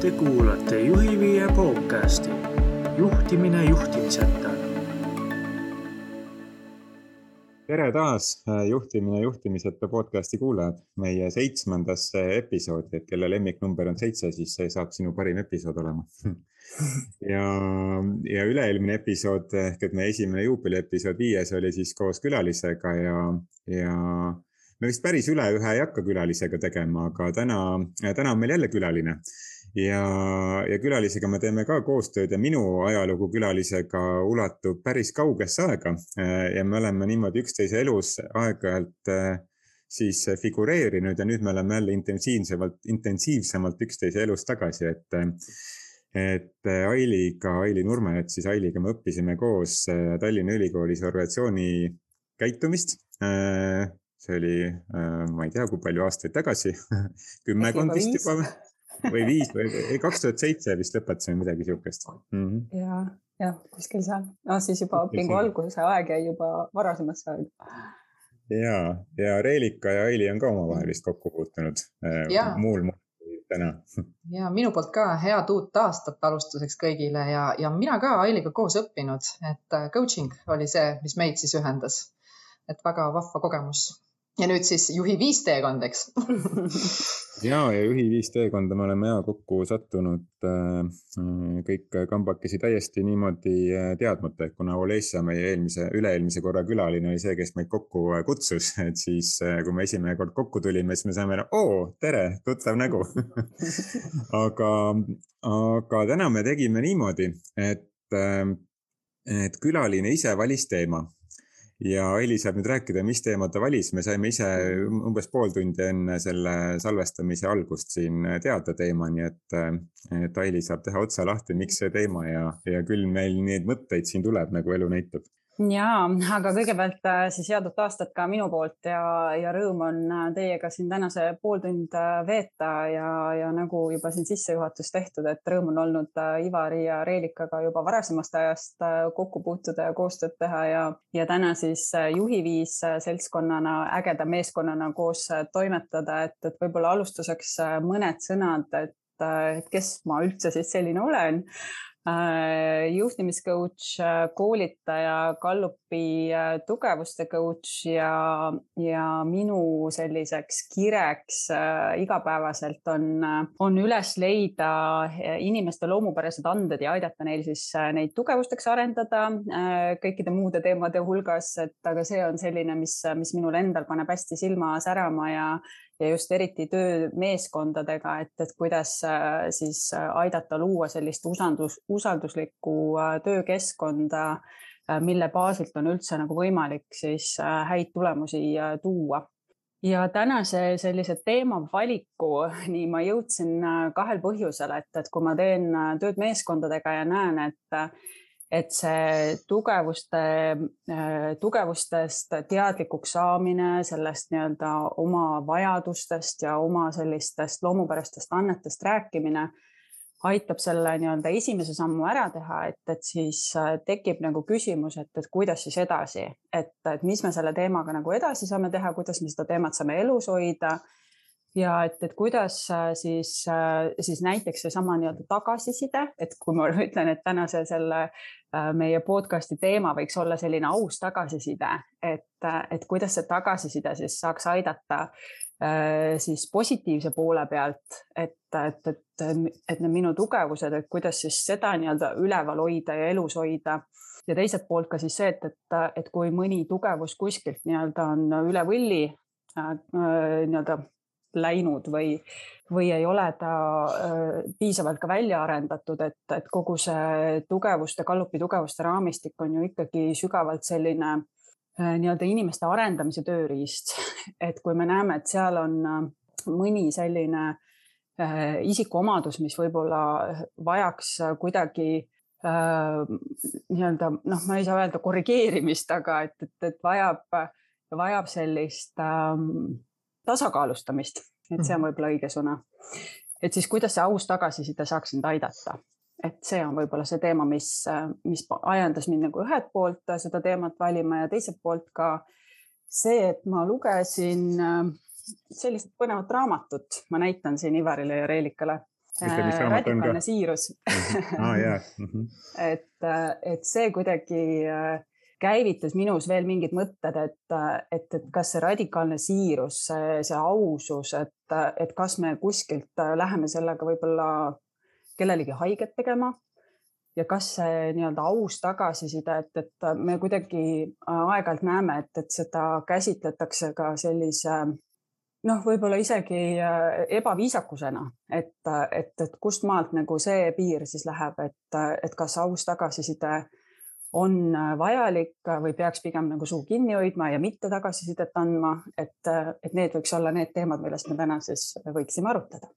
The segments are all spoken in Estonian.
Te kuulate Juhiviie podcasti Juhtimine juhtimiseta. tere taas, Juhtimine juhtimiseta podcasti kuulajad. meie seitsmendasse episoodi, et kelle lemmiknumber on seitse, siis see saab sinu parim episood olema ja, ja üle-eelmine episood ehk et meie esimene juubeliepisood viies oli siis koos külalisega ja, ja me vist päris üle ühe ei hakka külalisega tegema, aga täna, täna on meil jälle külaline ja, ja külalisega me teeme ka koostööd ja minu ajalugu külalisega ulatub päris kaugesse aega. ja me oleme niimoodi üksteise elus aeg-ajalt äh, siis figureerinud ja nüüd me oleme jälle intensiivsemalt, intensiivsemalt üksteise elus tagasi, et et Ailiga, Aili Nurme, et siis Ailiga me õppisime koos äh, Tallinna Ülikoolis organisatsiooni käitumist. Äh, see oli, ma ei tea, kui palju aastaid tagasi kümmekond vist juba või viis või kaks tuhat seitse vist lõpetasime midagi sihukest mm -hmm.. ja, jah, kuskil seal, no siis juba õpingu alguse aeg jäi juba varasemasse aega. ja, ja Reelika ja Aili on ka omavahel vist kokku puutunud äh, muul moel täna. ja minu poolt ka head uut aastat alustuseks kõigile ja, ja mina ka Ailiga koos õppinud, et äh, coaching oli see, mis meid siis ühendas. et väga vahva kogemus ja nüüd siis juhi viis teekond, eks? Ja, ja juhi viis teekonda me oleme ja kokku sattunud äh, kõik kambakesi täiesti niimoodi äh, teadmata, et kuna Olesja, meie eelmise, üle-eelmise korra külaline oli see, kes meid kokku äh, kutsus, et siis kui me esimene kord kokku tulime, siis me saime, oo, tere, tuttav nägu. Aga, aga täna me tegime niimoodi, et, et külaline ise valis teema ja Aili saab nüüd rääkida, mis teema ta valis, me saime ise umbes pool tundi enne selle salvestamise algust siin teada teema, nii et, et Aili saab teha otsa lahti, miks see teema ja, ja küll meil neid mõtteid siin tuleb, nagu elu näitab ja, aga kõigepealt äh, siis head uut aastat ka minu poolt ja, ja rõõm on äh, teiega siin tänase pooltund äh, veeta ja, ja nagu juba siin sissejuhatus tehtud, et rõõm on olnud Ivari ja Reelikaga juba varasemast ajast kokku puutuda ja koostööd teha ja, ja täna siis juhiviis seltskonnana, ägeda meeskonnana koos toimetada, et, et võib-olla alustuseks mõned sõnad, et et kes ma üldse siis selline olen juhtimiscoach, äh, koolitaja, Gallupi äh, tugevuste coach ja, ja minu selliseks kireks igapäevaselt on, on üles leida inimeste loomupärased anded ja aidata neil siis neid tugevusteks arendada kõikide muude teemade hulgas, et aga see on selline, mis, mis minul endal paneb hästi silma särama ja, ja just eriti töömeeskondadega, et, et kuidas äh, siis äh, aidata luua sellist usaldus, usalduslikku äh, töökeskkonda, mille baasilt on üldse nagu võimalik siis häid tulemusi tuua. Ja tänase sellise teemavalikuuni ma jõudsin kahel põhjusel, et, et kui ma teen tööd meeskondadega ja näen, et et see tugevuste, äh, tugevustest teadlikuks saamine, sellest nii-öelda oma vajadustest ja oma sellistest loomupärastest annetest rääkimine aitab selle nii-öelda esimese sammu ära teha, et, et siis äh, tekib nagu küsimus, et, et kuidas siis edasi, et, et mis me selle teemaga nagu edasi saame teha, kuidas me seda teemat saame elus hoida ja et, et kuidas äh, siis, äh, siis näiteks seesama nii-öelda tagasiside, et kui ma ütlen, et tänase selle äh, meie podcast'i teema võiks olla selline aus tagasiside, et, et kuidas see tagasiside siis saaks aidata siis positiivse poole pealt, et, et, et, et need minu tugevused, et kuidas siis seda nii-öelda üleval hoida ja elus hoida. Ja teiselt poolt ka siis see, et, et, et kui mõni tugevus kuskilt nii-öelda on üle võlli nii-öelda läinud või, või ei ole ta äh, piisavalt ka välja arendatud, et, et kogu see tugevuste, Gallupi tugevuste raamistik on ju ikkagi sügavalt selline äh, nii-öelda inimeste arendamise tööriist. et kui me näeme, et seal on äh, mõni selline isikuomadus, mis võib-olla vajaks kuidagi nii-öelda noh, ma ei saa öelda korrigeerimist, aga et, et, et vajab, vajab sellist ähm, tasakaalustamist, et see on mhm. võib-olla õige sõna. et siis kuidas see aus tagasiside saaks sind aidata, et see on võib-olla see teema, mis, mis ajendas mind nagu ühelt poolt seda teemat valima ja teiselt poolt ka see, et ma lugesin äh, sellist põnevat raamatut, ma näitan siin Ivarile ja Reelikale. radikaalne siirus ah, yeah. mm. -hmm. et, et see kuidagi käivitas minus veel mingid mõtted, et, et, et kas see radikaalne siirus, see, see ausus, et, et kas me kuskilt läheme sellega võib-olla kellelegi haiget tegema ja kas see nii-öelda aus tagasiside, et, et me kuidagi aeg-ajalt näeme, et, et seda käsitletakse ka sellise noh, võib-olla isegi ebaviisakusena, et, et, et kust maalt nagu see piir siis läheb, et, et kas aus tagasiside on äh, vajalik äh, või peaks pigem nagu suu kinni hoidma ja mitte tagasisidet andma, et, äh, et need võiks olla need teemad, millest me täna siis võiksime arutada.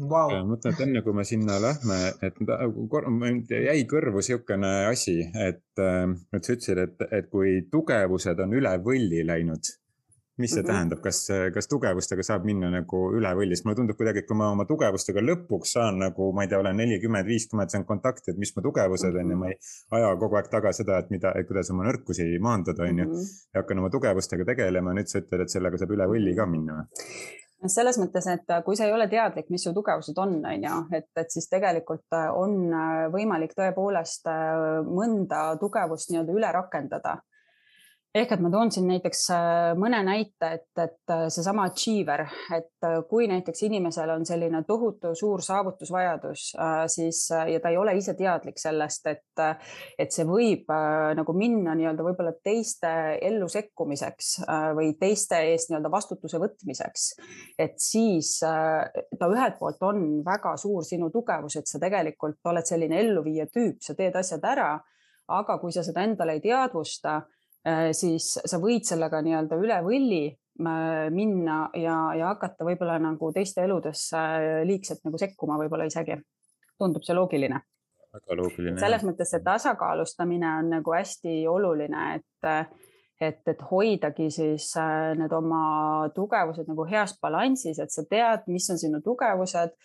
Wow.. ma mõtlen, et enne kui me sinna lähme, et jäi kõrvu niisugune asi, et, et sa ütlesid, et, et kui tugevused on üle võlli läinud mis see mm -hmm. tähendab, kas, kas tugevustega saab minna nagu üle võlli, sest mulle tundub kuidagi, et kui ma oma tugevustega lõpuks saan nagu, ma ei tea, olen nelikümmend, viiskümmend, saan kontakti, et mis mu tugevused on ja ma ei aja kogu aeg taga seda, et mida, kuidas oma nõrkusi maandada, on ju. Mhm. ja hakkan oma tugevustega tegelema, nüüd sa ütled, et sellega saab üle võlli ka minna või? selles mõttes, et kui sa ei ole teadlik, mis su tugevused on, on ju, et, et siis tegelikult on võimalik tõepoolest mõnda tugevust nii-öelda üle rakendada ehk et ma toon siin näiteks äh, mõne näite, et, et äh, seesama achiever, et äh, kui näiteks inimesel on selline tohutu suur saavutusvajadus, siis ja ta ei ole ise teadlik sellest, et, et see võib nagu minna nii-öelda võib-olla teiste ellu sekkumiseks või teiste eest nii-öelda vastutuse võtmiseks. et siis ta ühelt poolt on väga suur sinu tugevus, et sa tegelikult oled selline elluviija tüüp, sa teed asjad ära, aga kui sa seda endale ei teadvusta siis sa võid sellega nii-öelda üle võlli äh, minna ja, ja hakata võib-olla nagu teiste eludesse liigselt nagu sekkuma võib-olla isegi. tundub see loogiline? väga loogiline. selles mõttes see tasakaalustamine on nagu hästi oluline, et, et, et hoidagi siis äh, need oma tugevused nagu heas balansis, et sa tead, mis on sinu tugevused,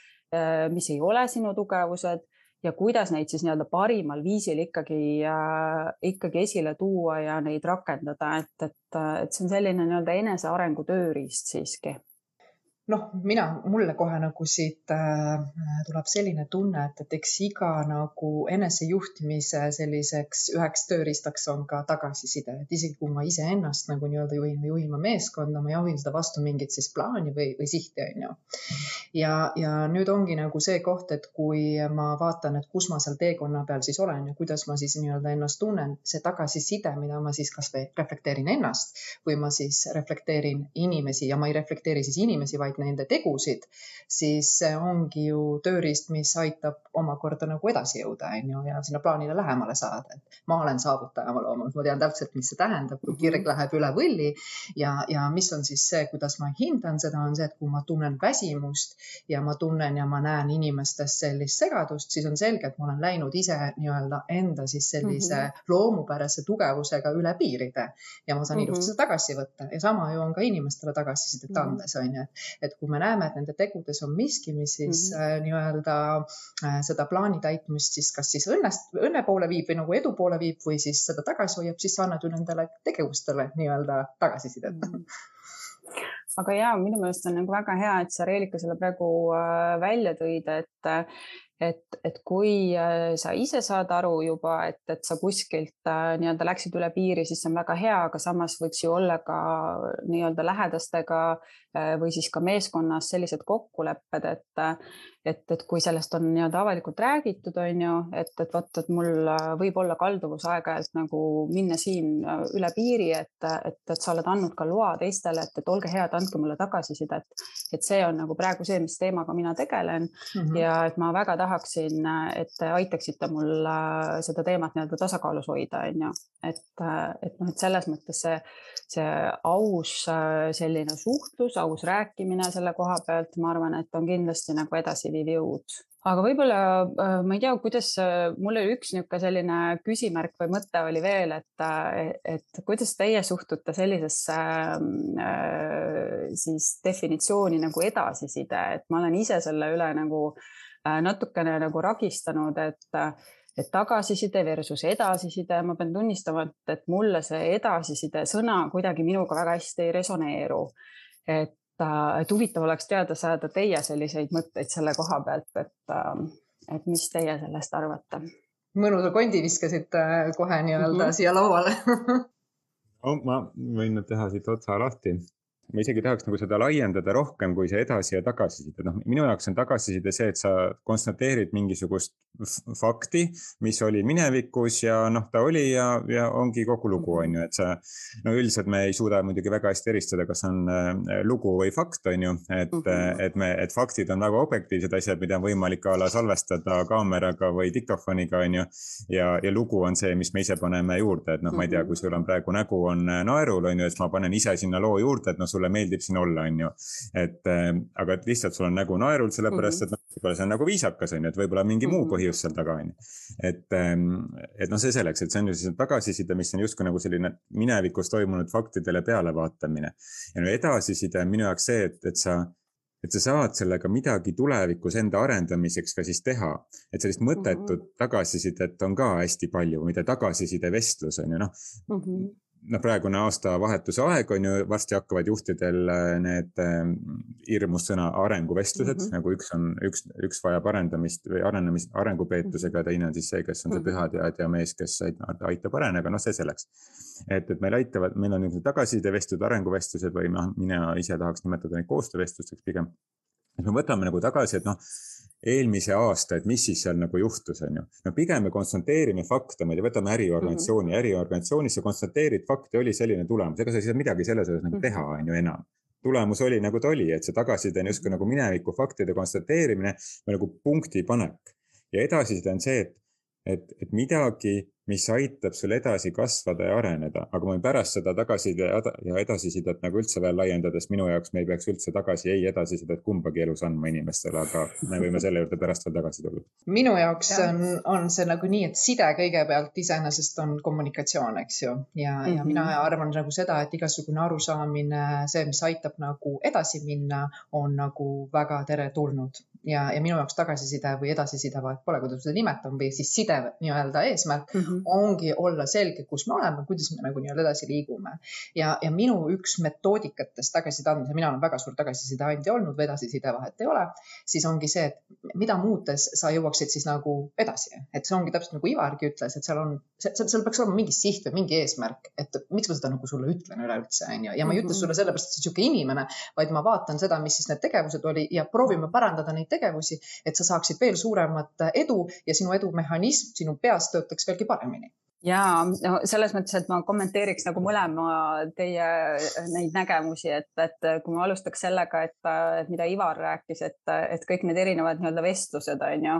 mis ei ole sinu tugevused ja kuidas neid siis nii-öelda parimal viisil ikkagi äh,, ikkagi esile tuua ja neid rakendada, et, et, et see on selline nii-öelda enesearengu tööriist siiski noh, mina, mulle kohe nagu siit äh, tuleb selline tunne, et, et eks iga nagu enesejuhtimise selliseks üheks tööriistaks on ka tagasiside, et isegi kui ma iseennast nagu nii-öelda juhin või juhin ma meeskonda, ma juhin seda vastu mingit siis plaani või, või sihti, on ju. ja, ja nüüd ongi nagu see koht, et kui ma vaatan, et kus ma seal teekonna peal siis olen ja kuidas ma siis nii-öelda ennast tunnen, see tagasiside, mida ma siis kasvõi reflekteerin ennast või ma siis reflekteerin inimesi ja ma ei reflekteeri siis inimesi, vaid nende tegusid, siis see ongi ju tööriist, mis aitab omakorda nagu edasi jõuda, on ju, ja sinna plaanile lähemale saada. et ma olen saavutaja oma loomulikult, ma tean täpselt, mis see tähendab, kui kirg mhm. läheb üle võlli ja, ja mis on siis see, kuidas ma hindan seda, on see, et kui ma tunnen väsimust ja ma tunnen ja ma näen inimestes sellist segadust, siis on selge, et ma olen läinud ise nii-öelda enda siis sellise mm -hmm. loomupärase tugevusega üle piiride ja ma saan mm -hmm. ilusti seda tagasi võtta ja sama ju on ka inimestele tagasisidet mm -hmm. andes on ju, et, et kui me näeme, et nende tegudes on miski, mis siis mm -hmm. nii-öelda äh, seda plaani täitmist siis kas siis õnnest, õnne poole viib või nagu edu poole viib või siis seda tagasi hoiab, siis sa annad ju nendele tegevustele nii-öelda tagasisidet mm. -hmm aga ja minu meelest on nagu väga hea, et sa Reelika selle praegu äh, välja tõid, et et, et kui sa ise saad aru juba, et, et sa kuskilt nii-öelda läksid üle piiri, siis see on väga hea, aga samas võiks ju olla ka nii-öelda lähedastega või siis ka meeskonnas sellised kokkulepped, et, et, et kui sellest on nii-öelda avalikult räägitud, on ju, et, et vot, et mul äh, võib olla kalduvus aeg-ajalt nagu minna siin äh, üle piiri, et, et, et sa oled andnud ka loa teistele, et, et olge head, andke mulle tagasisidet. et see on nagu praegu see, mis teemaga mina tegelen mm -hmm. ja et ma väga tahaksin, et te aitaksite mul äh, seda teemat nii-öelda tasakaalus hoida, on ju, et, et noh, et selles mõttes see, see aus selline suhtlus, aus rääkimine selle koha pealt, ma arvan, et on kindlasti nagu edasi edasiviiv jõud. aga võib-olla äh, ma ei tea, kuidas, äh, mul oli üks niisugune selline küsimärk või mõte oli veel, et, äh, et kuidas teie suhtute sellisesse siis definitsiooni nagu edasiside, et ma olen ise selle üle nagu natukene nagu ragistanud, et et tagasiside versus edasiside, ma pean tunnistama, et, et mulle see edasiside sõna kuidagi minuga väga hästi ei resoneeru. Et et huvitav oleks teada saada teie selliseid mõtteid selle koha pealt, et, et mis teie sellest arvate? mõnusa kondi viskasite kohe nii-öelda mm -hmm. siia lauale no ma võin teha siit otsa lahti ma isegi tahaks nagu seda laiendada rohkem kui see edasi ja tagasiside, noh, minu jaoks on tagasiside see, et sa konstateerid mingisugust fakti, mis oli minevikus ja noh, ta oli ja, ja ongi kogu lugu, on ju, et sa. no üldiselt me ei suuda muidugi väga hästi eristada, kas on äh, lugu või fakt, on ju, et mm, -hmm. et me, et faktid on väga objektiivsed asjad, mida on võimalik a la salvestada kaameraga või diktofoniga, on ju. ja, ja lugu on see, mis me ise paneme juurde, et noh, ma ei tea, kui sul on praegu nägu on äh, naerul, on ju, et ma panen ise sinna loo juurde, et noh, sulle meeldib siin olla, on ju. et äh, aga et lihtsalt sul on nägu naerul, sellepärast et noh, võib-olla see on nagu viisakas, on ju, et võib-olla mingi muu mhm. põhjus seal taga on ju. et, ähm, et noh, see selleks, et see on ju siis tagasiside, mis on justkui nagu selline minevikus toimunud faktidele pealevaatamine. ja no edasiside on minu jaoks see, et, et sa et sa saad sellega midagi tulevikus enda arendamiseks ka siis teha. et sellist mõttetut mm -hmm. tagasisidet on ka hästi palju, mida tagasiside vestlus on ju noh mm -hmm noh, praegune aastavahetuse aeg on ju, varsti hakkavad juhtidel äh, need äh, hirmus sõna arenguvestlused mm, -hmm. nagu üks on, üks, üks vajab arendamist või arenemist, arengupeetusega, teine on siis see, kes on see mhm. pühateadja mees, kes aitab areneda, noh, see selleks. et, et meil aitavad, meil on niisugused tagasisidevestlused, arenguvestlused või noh, mina ise tahaks nimetada neid koostöövestlusteks pigem. et me võtame nagu tagasi, et noh eelmise aasta, et mis siis seal nagu juhtus, on ju. no pigem me konstateerime fakte, ma ei tea, võtame äriorganisatsiooni mm, -hmm. äriorganisatsioonis sa konstateerid fakti, oli selline tulemus, ega sa ei saa midagi selles osas nagu mhm. teha, on ju enam. tulemus oli nagu ta oli, et see tagasiside on justkui nagu mineviku faktide konstateerimine või nagu punkti panek. ja edasiside on see, et, et, et midagi mis aitab sul edasi kasvada ja areneda, aga ma võin pärast seda tagasiside ja edasisidet nagu üldse veel laiendades, minu jaoks me ei peaks üldse tagasi ei edasisidet kumbagi elus andma inimestele, aga me võime selle juurde pärast veel tagasi tulla. minu jaoks ja. on, on see nagu nii, et side kõigepealt iseenesest on kommunikatsioon, eks ju, ja mm, -hmm. ja mina mhm. arvan nagu seda, et igasugune arusaamine, see, mis aitab nagu edasi minna, on nagu väga teretulnud ja, ja minu jaoks tagasiside või edasiside, vahet pole, kuidas seda nimetan, või siis side nii-öelda eesmärk mm -hmm. Ongi olla selge, kus me oleme, kuidas me nagu nii-öelda edasi liigume. ja, ja minu üks metoodikatest tagasiside andmisel, mina olen väga suur tagasiside andja olnud või edasiside vahet ei ole, siis ongi see, et mida muutes sa jõuaksid siis nagu edasi, et see ongi täpselt nagu Ivargi ütles, et seal on, seal peaks olema mingi siht või mingi eesmärk, et miks ma seda nagu sulle ütlen üleüldse onju ja ma ei ütle mhm. sulle sellepärast, et sa oled niisugune inimene, vaid ma vaatan seda, mis siis need tegevused oli ja proovime parandada neid tegevusi, et sa saaksid veel suuremat edu ja sinu edumehhanism sinu peas töötaks veelgi paremini ja no selles mõttes, et ma kommenteeriks nagu mõlema teie neid nägemusi, et, et kui ma alustaks sellega, et mida Ivar rääkis, et, et kõik need erinevad nii-öelda vestlused on ju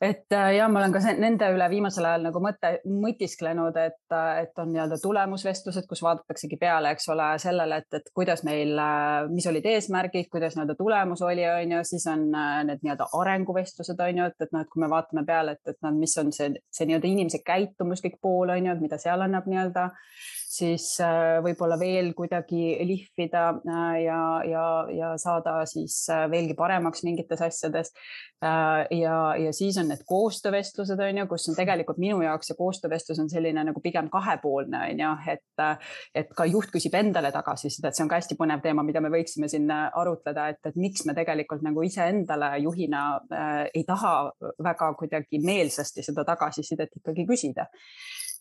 et äh, ja ma olen ka nende üle viimasel ajal nagu mõte, mõtisklenud, et, äh, et on nii-öelda tulemusvestlused, kus vaadataksegi peale, eks ole, sellele, et, et kuidas meil, äh, mis olid eesmärgid, kuidas nii-öelda tulemus oli, on ju, siis on need nii-öelda arenguvestlused, on ju, et, et noh, et kui me vaatame peale, et, et noh, mis on see, see nii-öelda inimese käitumuslik pool, on ju, et mida seal annab nii-öelda siis äh, võib-olla veel kuidagi lihvida äh, ja, ja, ja saada siis äh, veelgi paremaks mingites asjades. ja, ja siis on need koostöövestlused on ju, kus on tegelikult minu jaoks see koostöövestlus on selline nagu pigem kahepoolne on ju, et, et ka juht küsib endale tagasisidet, see on ka hästi põnev teema, mida me võiksime siin arutleda, et, et miks me tegelikult nagu iseendale juhina äh, ei taha väga kuidagi meelsasti seda tagasisidet ikkagi küsida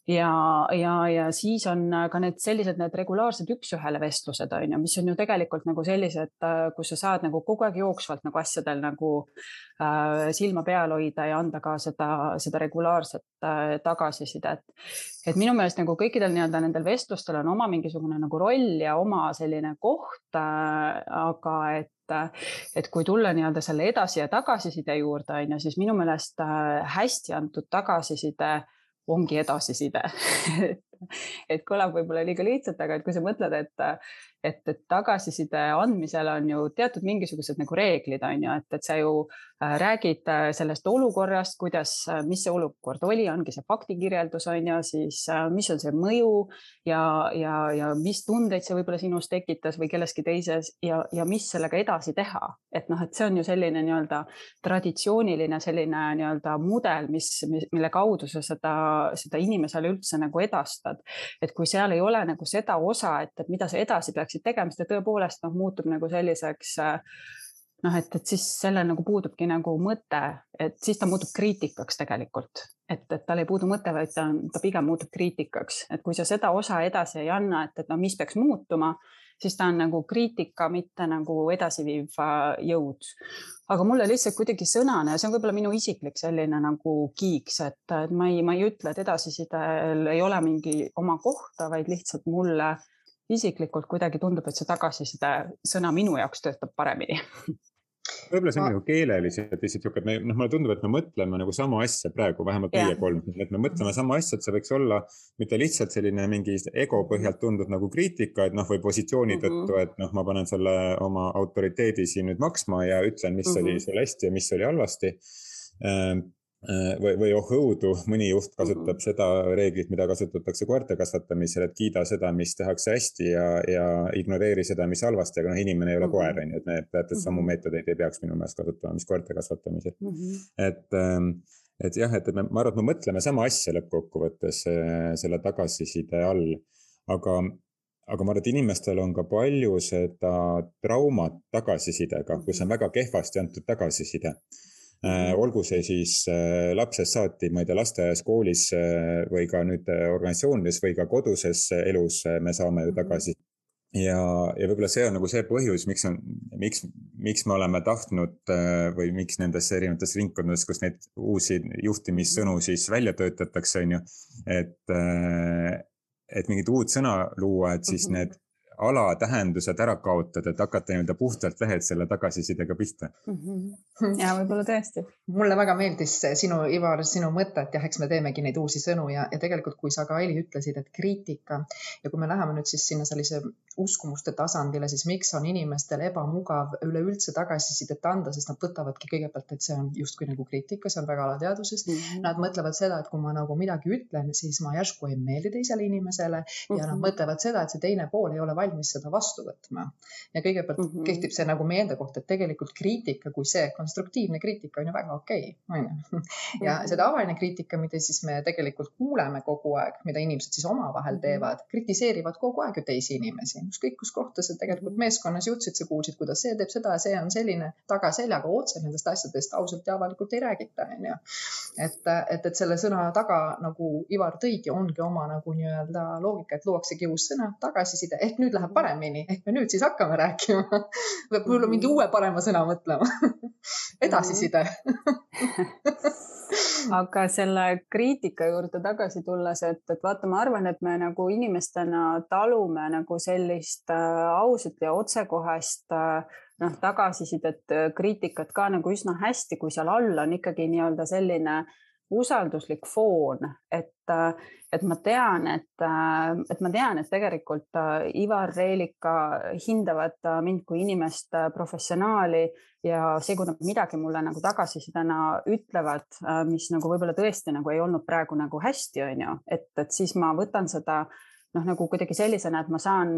ja, ja, ja siis on äh, ka need sellised, need regulaarsed üks-ühele vestlused on ju, mis on ju tegelikult nagu sellised, äh, kus sa saad nagu kogu aeg jooksvalt nagu asjadel nagu äh, silma peal hoida ja anda ka seda, seda regulaarset äh, tagasisidet. et minu meelest nagu kõikidel nii-öelda nendel vestlustel on oma mingisugune nagu roll ja oma selline koht äh,, aga et et kui tulla nii-öelda selle edasi ja tagasiside juurde on ju, siis minu meelest hästi antud tagasiside ongi edasiside. Et kõlab võib-olla liiga lihtsalt, aga et kui sa mõtled, et et, et tagasiside andmisel on ju teatud mingisugused nagu reeglid on ju, et, et sa ju äh, räägid äh, sellest olukorrast, kuidas, äh, mis see olukord oli, ongi see faktikirjeldus on ju, siis mis on see mõju ja, ja, ja mis tundeid see võib-olla sinus tekitas või kelleski teises ja, ja mis sellega edasi teha. et noh, et see on ju selline nii-öelda traditsiooniline selline nii-öelda mudel, mis, mille kaudu sa seda, seda inimesele üldse nagu edastad. et kui seal ei ole nagu seda osa, et, mida sa edasi peaksid peaksid tegema, sest ta tõepoolest noh, muutub nagu selliseks noh, et, et siis sellel nagu puudubki nagu mõte, et siis ta muutub kriitikaks tegelikult, et, et tal ei puudu mõte, vaid ta, ta pigem muutub kriitikaks, et kui sa seda osa edasi ei anna, et, et no mis peaks muutuma, siis ta on nagu kriitika, mitte nagu edasiviiv jõud. aga mulle lihtsalt kuidagi sõnana ja see on võib-olla minu isiklik selline nagu kiiks, et ma ei, ma ei ütle, et edasisidel ei ole mingi oma kohta, vaid lihtsalt mulle isiklikult kuidagi tundub, et see tagasiside sõna minu jaoks töötab paremini võib-olla see on nagu keeleliselt lihtsalt sihuke, et me, noh, mulle tundub, et me mõtleme nagu sama asja praegu, vähemalt meie kolm, et me mõtleme sama asja, et see võiks olla mitte lihtsalt selline mingi ego põhjalt tunduv nagu kriitika, et noh, või positsiooni mm -hmm. tõttu, et noh, ma panen selle oma autoriteedi siin nüüd maksma ja ütlen, mis mm -hmm. oli sul hästi ja mis oli halvasti ehm, või, või oh õudu, mõni juht kasutab seda reeglit, mida kasutatakse koerte kasvatamisel, et kiida seda, mis tehakse hästi ja, ja ignoreeri seda, mis halvasti, aga noh, inimene ei ole koer, on ju, et me täpselt samu meetodeid ei peaks minu meelest kasutama, mis koerte kasvatamisel. Mm. -hmm. et, ähm, et jah, et me, ma arvan, et me mõtleme sama asja lõppkokkuvõttes äh, selle tagasiside all, aga aga ma arvan, et inimestel on ka palju seda traumat tagasisidega, kus on väga kehvasti antud tagasiside. Äh, olgu see siis äh, lapsest saati, ma ei tea, lasteaias, koolis äh, või ka nüüd organisatsioonides või ka koduses elus me saame ju tagasi. ja, ja võib-olla see on nagu see põhjus, miks on, miks, miks me oleme tahtnud või miks nendes erinevates ringkondades, kus neid uusi juhtimissõnu siis välja töötatakse, on ju. et, et mingit uut sõna luua, et siis mhm. need alatähendused ära kaotada, et hakata nii-öelda puhtalt lehelt selle tagasisidega pihta mm. -hmm. ja võib-olla tõesti. mulle väga meeldis sinu, Ivar, sinu mõte, et jah, eks me teemegi neid uusi sõnu ja, ja tegelikult, kui sa ka Aili ütlesid, et kriitika ja kui me läheme nüüd siis sinna sellise uskumuste tasandile, siis miks on inimestel ebamugav üleüldse tagasisidet anda, sest nad võtavadki kõigepealt, et see on justkui nagu kriitika, see on väga alateadvuses mm. -hmm. Nad mõtlevad seda, et kui ma nagu midagi ütlen, siis ma järsku ei meeldi teisele inimesele mm -hmm. ja nad mhm. mõtlevad seda, et see teine pool ei ole valmis seda vastu võtma. ja kõigepealt mm -hmm. kehtib see nagu meie enda kohta, et tegelikult kriitika kui see konstruktiivne kriitika on ju väga okei okay,, on ju. ja mhm. see tavaline kriitika, mida siis me tegelikult kuuleme kogu aeg, mida inimesed siis omavahel mhm. teevad, kritiseerivad kogu aeg ju teisi inimesi, ükskõik kus kohta sa tegelikult meeskonnas jõudsid, sa kuulsid, kuidas see teeb seda ja see on selline tagaseljaga otse nendest asjadest ausalt ja avalikult ei räägita, on ju. et, et, et selle sõna taga nagu Ivar tõigi, ongi oma nagu nii-öelda loogika, et luuaksegi uus sõna, tagasiside ehk nüüd läheb paremini, ehk me nüüd siis hakkame rääkima. võib-olla mingi uue parema sõna mõtlema. Edasiside. Aga selle kriitika juurde tagasi tulles, et, et vaata, ma arvan, et me nagu inimestena talume nagu sellist äh, ausat ja otsekohest äh, noh, tagasisidet, äh, kriitikat ka nagu üsna hästi, kui seal all on ikkagi nii-öelda selline äh, usalduslik foon, et, et ma tean, et, et ma tean, et tegelikult äh, Ivar, Reelika hindavad äh, mind kui inimest, äh, professionaali ja see, kui nad midagi mulle nagu tagasisidena ütlevad, mis nagu võib-olla tõesti nagu ei olnud praegu nagu hästi, on ju, et, et siis ma võtan seda noh, nagu kuidagi sellisena, et ma saan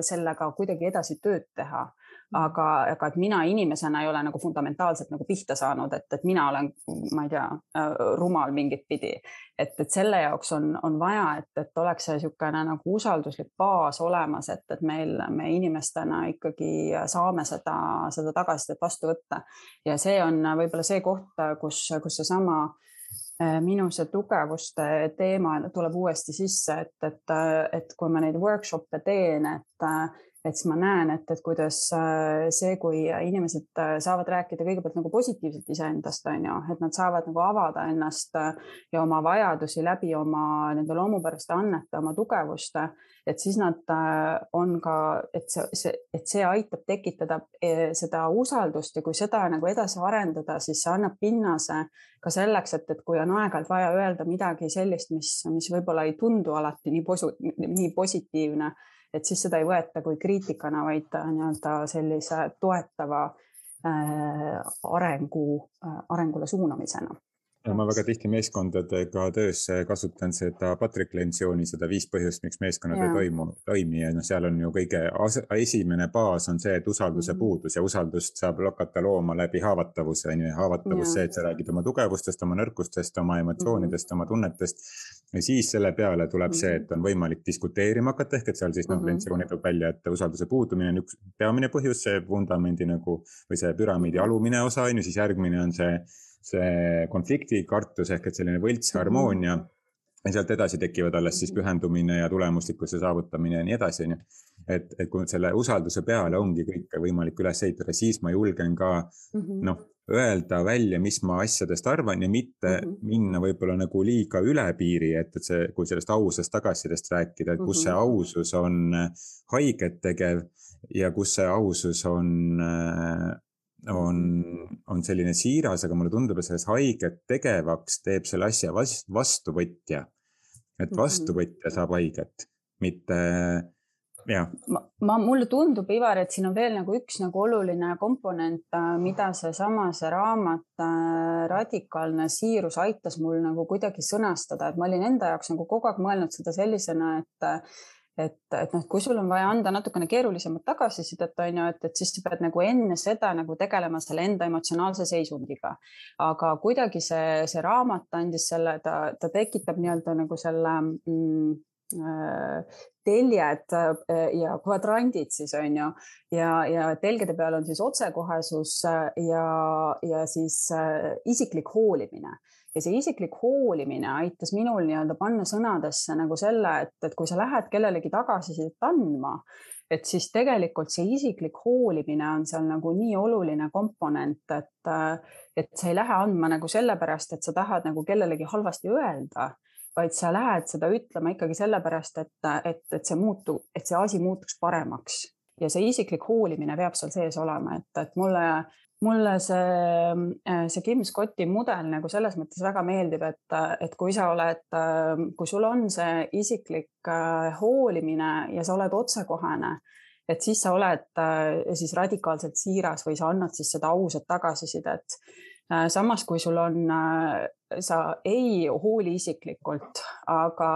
sellega kuidagi edasi tööd teha aga, aga et mina inimesena ei ole nagu fundamentaalselt nagu pihta saanud, et, et mina olen, ma ei tea, äh, rumal mingit pidi. et, et selle jaoks on, on vaja, et, et oleks see niisugune nagu usalduslik baas olemas, et, et meil, me inimestena ikkagi saame seda, seda tagasisidet vastu võtta. ja see on võib-olla see koht, kus, kus seesama äh, minu see tugevuste teema tuleb uuesti sisse, et, et, et kui ma neid workshop'e teen, et et siis ma näen, et, et kuidas äh, see, kui inimesed äh, saavad rääkida kõigepealt nagu positiivselt iseendast, on ju, et nad saavad nagu avada ennast äh, ja oma vajadusi läbi oma nende loomupäraste annete, oma tugevuste, et siis nad on ka, et see, see, et see aitab tekitada seda usaldust ja kui seda nagu edasi arendada, siis see annab pinnase ka selleks, et, et kui on aeg-ajalt vaja öelda midagi sellist, mis, mis võib-olla ei tundu alati nii posu-, nii positiivne et siis seda ei võeta kui kriitikana, vaid nii-öelda sellise toetava äh, arengu äh,, arengule suunamisena ja ma väga tihti meeskondadega töös kasutan seda Patrick Lencioni, seda viis põhjust, miks meeskonnad ja. ei toimu, toimi ja noh, seal on ju kõige esimene baas on see, et usalduse mm puudus ja usaldust saab hakata looma läbi haavatavuse on ju, haavatavus see, et sa räägid oma tugevustest, oma nõrkustest, oma emotsioonidest mm, -hmm. oma tunnetest. Ja siis selle peale tuleb see, et on võimalik diskuteerima hakata, ehk et seal siis noh mm -hmm., Lencioni toob välja, et usalduse puudumine on üks peamine põhjus, see vundamendi nagu või see püramiidi alumine osa on ju, siis järgmine on see see konfliktikartus ehk et selline võltsharmoonia mm. -hmm. ja sealt edasi tekivad alles siis pühendumine ja tulemuslikkuse saavutamine ja nii edasi, onju. et, et kui selle usalduse peale ongi kõike võimalik üles ehitada, siis ma julgen ka mm -hmm. noh, öelda välja, mis ma asjadest arvan ja mitte mm -hmm. minna võib-olla nagu liiga üle piiri, et, et see, kui sellest ausast tagasisidest rääkida, et kus see ausus on haiget tegev ja kus see ausus on on, on selline siiras, aga mulle tundub, et selles haiget tegevaks teeb selle asja vastuvõtja. et mhm. vastuvõtja saab haiget, mitte. Ma, ma, mulle tundub, Ivar, et siin on veel nagu üks nagu oluline komponent, äh, mida seesama, see raamat äh, Radikaalne siirus aitas mul nagu kuidagi sõnastada, et ma olin enda jaoks nagu kogu aeg mõelnud seda sellisena, et et, et noh, kui sul on vaja anda natukene keerulisemat tagasisidet, on ju, et, et siis sa pead nagu enne seda nagu tegelema selle enda emotsionaalse seisundiga. aga kuidagi see, see raamat andis selle, ta, ta tekitab nii-öelda nagu selle mm, teljed äh, ja kvadrandid siis on ju. Ja, ja telgede peal on siis otsekohesus äh, ja, ja siis isiklik hoolimine. Ja see isiklik hoolimine aitas minul nii-öelda panna sõnadesse nagu selle, et, et kui sa lähed kellelegi tagasisidet andma, et siis tegelikult see isiklik hoolimine on seal nagu nii oluline komponent, et, et sa ei lähe andma nagu sellepärast, et sa tahad nagu kellelegi halvasti öelda, vaid sa lähed seda ütlema ikkagi sellepärast, et, et, et see muutu, et see asi muutuks paremaks ja see isiklik hoolimine peab seal sees olema, et, et mulle mulle see, äh, see Kim Scotti mudel nagu selles mõttes väga meeldib, et, et kui sa oled, äh, kui sul on see isiklik äh, hoolimine ja sa oled otsekohene, et siis sa oled siis radikaalselt siiras või sa annad siis seda ausat tagasisidet. Samas, kui sul on, sa ei hooli isiklikult, aga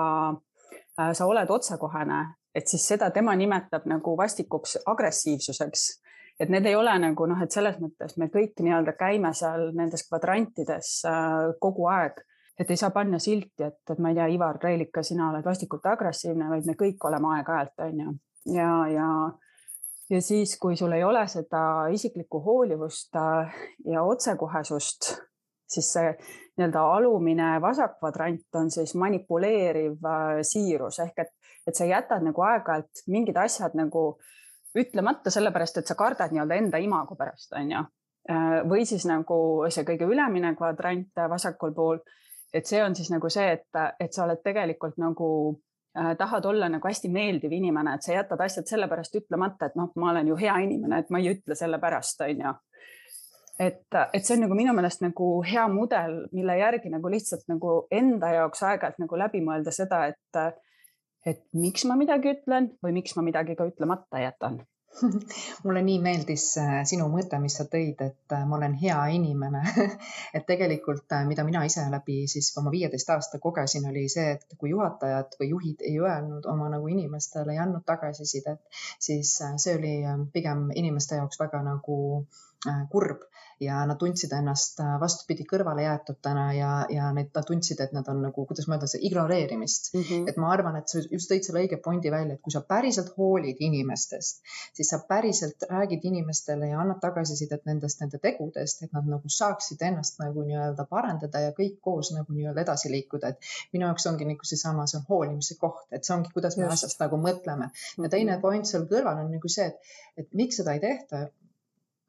sa oled otsekohene, et siis seda tema nimetab nagu vastikuks agressiivsuseks et need ei ole nagu noh, et selles mõttes me kõik nii-öelda käime seal nendes kvadrantides äh, kogu aeg, et ei saa panna silti, et, et ma ei tea, Ivar Reilika, sina oled vastikult agressiivne, vaid me kõik oleme aeg-ajalt, on ju. ja, ja, ja siis, kui sul ei ole seda isiklikku hoolivust äh, ja otsekohesust, siis see nii-öelda alumine vasak kvadrant on siis manipuleeriv äh, siirus ehk et, et sa jätad nagu aeg-ajalt mingid asjad nagu ütlemata sellepärast, et sa kardad nii-öelda enda imago pärast, on ju. Äh, või siis nagu see kõige ülemine kvadrant vasakul pool, et see on siis nagu see, et, et sa oled tegelikult nagu tahad olla nagu hästi meeldiv inimene, et sa jätad asjad sellepärast ütlemata, et noh, ma olen ju hea inimene, et ma ei ütle sellepärast, on ju. Et, et see on nagu minu meelest nagu hea mudel, mille järgi nagu lihtsalt nagu enda jaoks aeg-ajalt nagu läbi mõelda seda, et et miks ma midagi ütlen või miks ma midagi ka ütlemata jätan mulle nii meeldis äh, sinu mõte, mis sa tõid, et äh, ma olen hea inimene. Et tegelikult, äh, mida mina ise läbi siis oma viieteist aasta kogesin, oli see, et kui juhatajad või juhid ei öelnud oma nagu inimestele, ei andnud tagasisidet, siis see oli pigem inimeste jaoks väga nagu kurb ja nad tundsid ennast äh, vastupidi kõrvalejäetutena ja, ja need, nad tundsid, et nad on nagu, kuidas ma ütlen, ignoreerimist mm. -hmm. et ma arvan, et sa just tõid selle õige pointi välja, et kui sa päriselt hoolid inimestest, siis sa päriselt räägid inimestele ja annad tagasisidet nendest, nende tegudest, et nad nagu saaksid ennast nagu nii-öelda parandada ja kõik koos nagu nii-öelda edasi liikuda, et minu jaoks ongi nagu seesama, see on hoolimise koht, et see ongi, kuidas me just. asjast nagu mõtleme. ja teine mhm. point seal kõrval on nagu see, et, et miks seda ei tehta